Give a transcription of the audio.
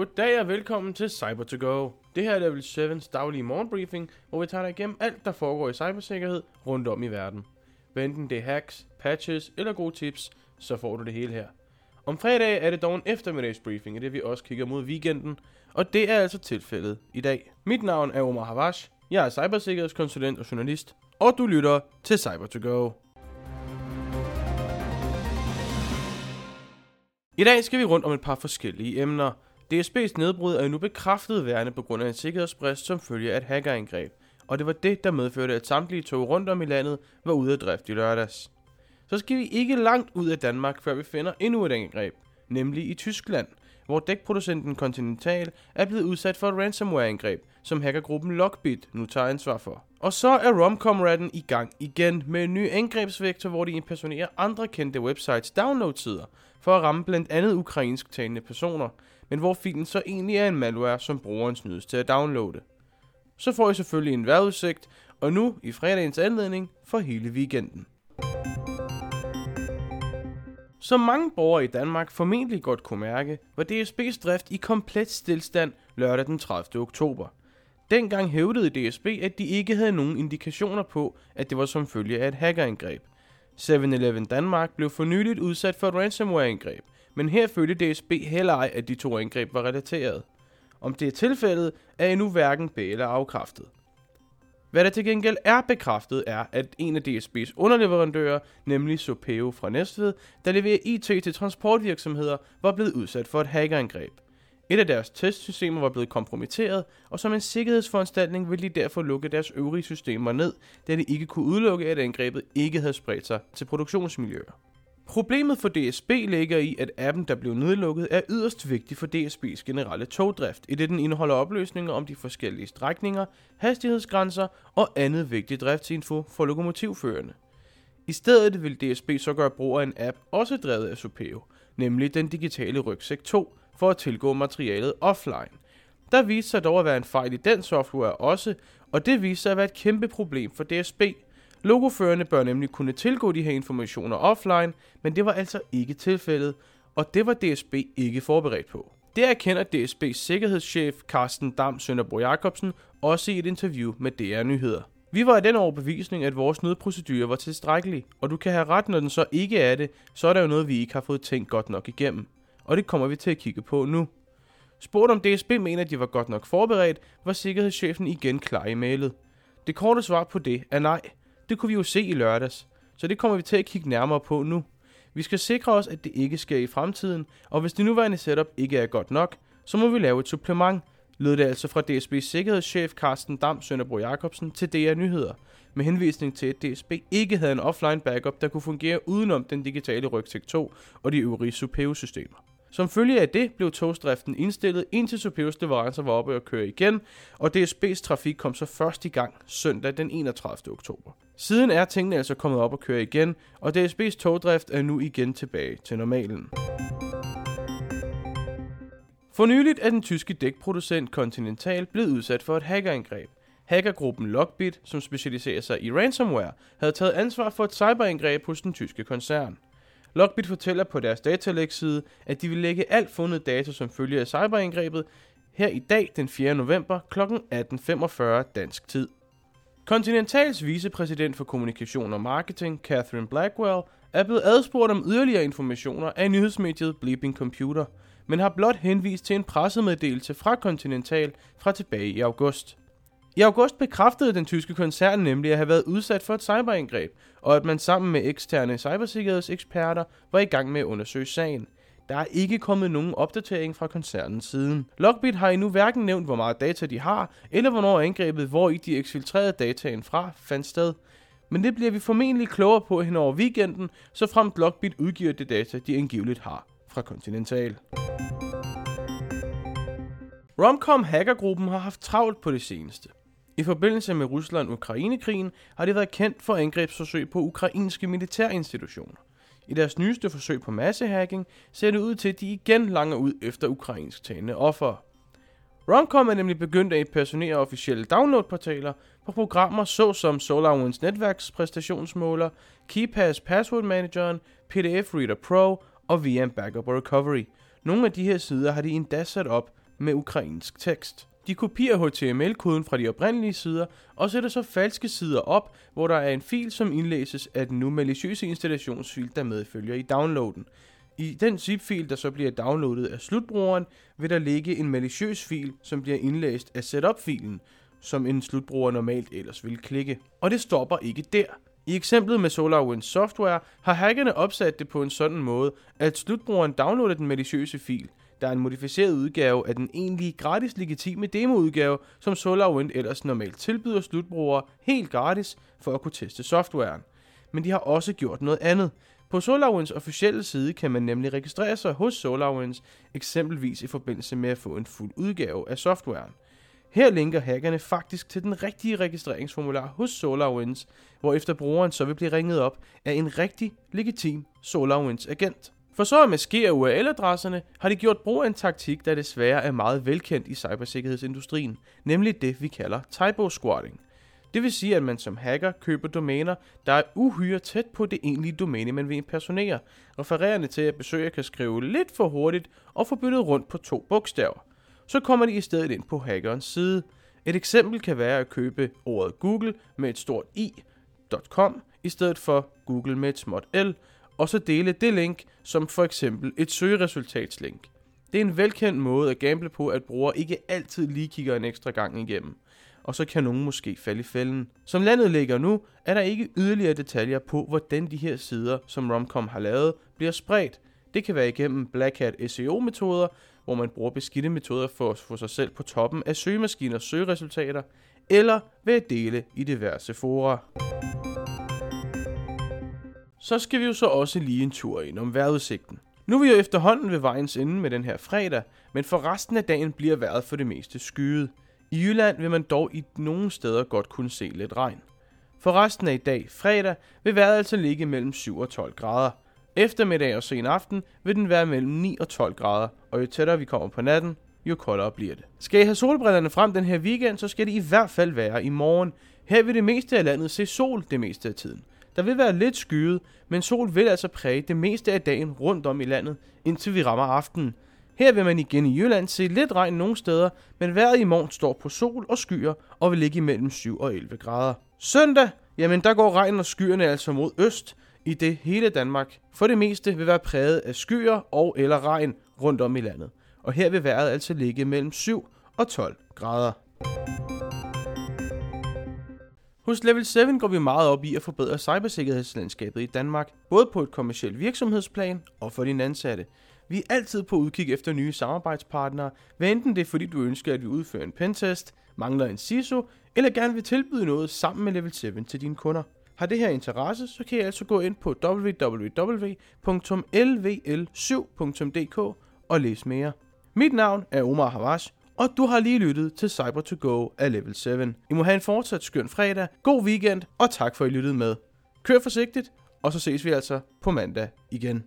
Goddag og velkommen til cyber to go Det her er Level 7's daglige morgenbriefing, hvor vi tager dig igennem alt, der foregår i cybersikkerhed rundt om i verden. Hvad enten det er hacks, patches eller gode tips, så får du det hele her. Om fredag er det dog en eftermiddagsbriefing, og det vi også kigger mod weekenden, og det er altså tilfældet i dag. Mit navn er Omar Havash, jeg er cybersikkerhedskonsulent og journalist, og du lytter til Cyber to go I dag skal vi rundt om et par forskellige emner. DSB's nedbrud er nu bekræftet værende på grund af en sikkerhedsbrist som følge af et hackerangreb, og det var det, der medførte, at samtlige tog rundt om i landet var ude af drift i lørdags. Så skal vi ikke langt ud af Danmark, før vi finder endnu et angreb, nemlig i Tyskland, hvor dækproducenten Continental er blevet udsat for et ransomware-angreb, som hackergruppen Lockbit nu tager ansvar for. Og så er Romcomraden i gang igen med en ny angrebsvektor, hvor de impersonerer andre kendte websites download-sider for at ramme blandt andet ukrainsk talende personer, men hvor filen så egentlig er en malware, som brugeren snydes til at downloade. Så får I selvfølgelig en vejrudsigt, og nu i fredagens anledning for hele weekenden. Som mange borgere i Danmark formentlig godt kunne mærke, var DSB's drift i komplet stillstand lørdag den 30. oktober. Dengang hævdede DSB, at de ikke havde nogen indikationer på, at det var som følge af et hackerangreb. 7-Eleven Danmark blev for nyligt udsat for et ransomware-angreb, men her følte DSB heller ej, at de to angreb var relateret. Om det er tilfældet, er endnu hverken be- eller afkræftet. Hvad der til gengæld er bekræftet er, at en af DSB's underleverandører, nemlig Sopeo fra Næstved, der leverer IT til transportvirksomheder, var blevet udsat for et hackerangreb. Et af deres testsystemer var blevet kompromitteret, og som en sikkerhedsforanstaltning ville de derfor lukke deres øvrige systemer ned, da de ikke kunne udelukke, at angrebet ikke havde spredt sig til produktionsmiljøer. Problemet for DSB ligger i, at appen, der blev nedlukket, er yderst vigtig for DSB's generelle togdrift, i det den indeholder opløsninger om de forskellige strækninger, hastighedsgrænser og andet vigtig driftsinfo for lokomotivførende. I stedet vil DSB så gøre brug af en app, også drevet af Supeo, nemlig den digitale rygsæk 2, for at tilgå materialet offline. Der viste sig dog at være en fejl i den software også, og det viste sig at være et kæmpe problem for DSB – Logoførende bør nemlig kunne tilgå de her informationer offline, men det var altså ikke tilfældet, og det var DSB ikke forberedt på. Det erkender DSB's sikkerhedschef Carsten Dam Sønderbro Jacobsen også i et interview med DR Nyheder. Vi var af den overbevisning, at vores nødprocedure var tilstrækkelig, og du kan have ret, når den så ikke er det, så er der jo noget, vi ikke har fået tænkt godt nok igennem. Og det kommer vi til at kigge på nu. Spurgt om DSB mener, at de var godt nok forberedt, var sikkerhedschefen igen klar i mailet. Det korte svar på det er nej. Det kunne vi jo se i lørdags, så det kommer vi til at kigge nærmere på nu. Vi skal sikre os, at det ikke sker i fremtiden, og hvis det nuværende setup ikke er godt nok, så må vi lave et supplement, lød det altså fra DSB's sikkerhedschef Carsten Dam Sønderbro Jacobsen til DR Nyheder, med henvisning til, at DSB ikke havde en offline backup, der kunne fungere udenom den digitale rygsæk 2 og de øvrige Supeo-systemer. Som følge af det blev togsdriften indstillet, indtil Superos leverancer var oppe og køre igen, og DSB's trafik kom så først i gang søndag den 31. oktober. Siden er tingene altså kommet op og køre igen, og DSB's togdrift er nu igen tilbage til normalen. For nyligt er den tyske dækproducent Continental blevet udsat for et hackerangreb. Hackergruppen Lockbit, som specialiserer sig i ransomware, havde taget ansvar for et cyberangreb hos den tyske koncern. Lockbit fortæller på deres datalægside, at de vil lægge alt fundet data som følge af cyberangrebet her i dag den 4. november kl. 18.45 dansk tid. Continentals vicepræsident for kommunikation og marketing, Catherine Blackwell, er blevet adspurgt om yderligere informationer af nyhedsmediet Bleeping Computer, men har blot henvist til en pressemeddelelse fra Continental fra tilbage i august. I august bekræftede den tyske koncern nemlig at have været udsat for et cyberangreb, og at man sammen med eksterne cybersikkerhedseksperter var i gang med at undersøge sagen. Der er ikke kommet nogen opdatering fra koncernens siden. Lockbit har endnu hverken nævnt, hvor meget data de har, eller hvornår angrebet, hvor i de eksfiltrerede dataen fra, fandt sted. Men det bliver vi formentlig klogere på hen over weekenden, så fremt Lockbit udgiver det data, de angiveligt har fra Continental. Romcom hackergruppen har haft travlt på det seneste. I forbindelse med Rusland-Ukraine-krigen har de været kendt for angrebsforsøg på ukrainske militærinstitutioner. I deres nyeste forsøg på massehacking ser det ud til, at de igen langer ud efter ukrainsk talende offer. Romcom er nemlig begyndt at impersonere officielle downloadportaler på programmer såsom SolarWinds netværkspræstationsmåler, KeyPass Password Manageren, PDF Reader Pro og VM Backup Recovery. Nogle af de her sider har de endda sat op med ukrainsk tekst. De kopierer HTML-koden fra de oprindelige sider og sætter så falske sider op, hvor der er en fil, som indlæses af den nu maliciøse installationsfil, der medfølger i downloaden. I den zip-fil, der så bliver downloadet af slutbrugeren, vil der ligge en maliciøs fil, som bliver indlæst af setup-filen, som en slutbruger normalt ellers vil klikke. Og det stopper ikke der. I eksemplet med SolarWinds Software har hackerne opsat det på en sådan måde, at slutbrugeren downloader den maliciøse fil, der er en modificeret udgave af den egentlige gratis legitime demoudgave, som SolarWinds ellers normalt tilbyder slutbrugere helt gratis for at kunne teste softwaren. Men de har også gjort noget andet. På SolarWinds officielle side kan man nemlig registrere sig hos SolarWinds, eksempelvis i forbindelse med at få en fuld udgave af softwaren. Her linker hackerne faktisk til den rigtige registreringsformular hos SolarWinds, hvor efter brugeren så vil blive ringet op af en rigtig legitim SolarWinds agent. For så at maskere URL-adresserne har de gjort brug af en taktik, der desværre er meget velkendt i cybersikkerhedsindustrien, nemlig det vi kalder typo squatting. Det vil sige, at man som hacker køber domæner, der er uhyre tæt på det egentlige domæne, man vil impersonere, refererende til, at besøger kan skrive lidt for hurtigt og få byttet rundt på to bogstaver. Så kommer de i stedet ind på hackerens side. Et eksempel kan være at købe ordet Google med et stort i.com i stedet for Google med et småt l, og så dele det link som for eksempel et søgeresultatslink. Det er en velkendt måde at gamble på, at brugere ikke altid lige kigger en ekstra gang igennem. Og så kan nogen måske falde i fælden. Som landet ligger nu, er der ikke yderligere detaljer på, hvordan de her sider, som Romcom har lavet, bliver spredt. Det kan være igennem Black Hat SEO-metoder, hvor man bruger beskidte metoder for at få sig selv på toppen af søgemaskiners søgeresultater, eller ved at dele i diverse fora. Så skal vi jo så også lige en tur ind om vejrudsigten. Nu er vi jo efterhånden ved vejens ende med den her fredag, men for resten af dagen bliver vejret for det meste skyet. I Jylland vil man dog i nogle steder godt kunne se lidt regn. For resten af i dag, fredag, vil vejret altså ligge mellem 7 og 12 grader. Eftermiddag og sen aften vil den være mellem 9 og 12 grader, og jo tættere vi kommer på natten, jo koldere bliver det. Skal I have solbrillerne frem den her weekend, så skal det i hvert fald være i morgen. Her vil det meste af landet se sol det meste af tiden. Der vil være lidt skyet, men sol vil altså præge det meste af dagen rundt om i landet, indtil vi rammer aftenen. Her vil man igen i Jylland se lidt regn nogle steder, men vejret i morgen står på sol og skyer og vil ligge imellem 7 og 11 grader. Søndag, jamen der går regn og skyerne altså mod øst, i det hele Danmark for det meste vil være præget af skyer og eller regn rundt om i landet. Og her vil vejret altså ligge mellem 7 og 12 grader. Hos Level 7 går vi meget op i at forbedre cybersikkerhedslandskabet i Danmark, både på et kommersielt virksomhedsplan og for dine ansatte. Vi er altid på udkig efter nye samarbejdspartnere, hvad enten det er fordi du ønsker, at vi udfører en pentest, mangler en CISO, eller gerne vil tilbyde noget sammen med Level 7 til dine kunder. Har det her interesse, så kan I altså gå ind på www.lvl7.dk og læse mere. Mit navn er Omar Havash, og du har lige lyttet til cyber to go af Level 7. I må have en fortsat skøn fredag, god weekend, og tak for at I lyttede med. Kør forsigtigt, og så ses vi altså på mandag igen.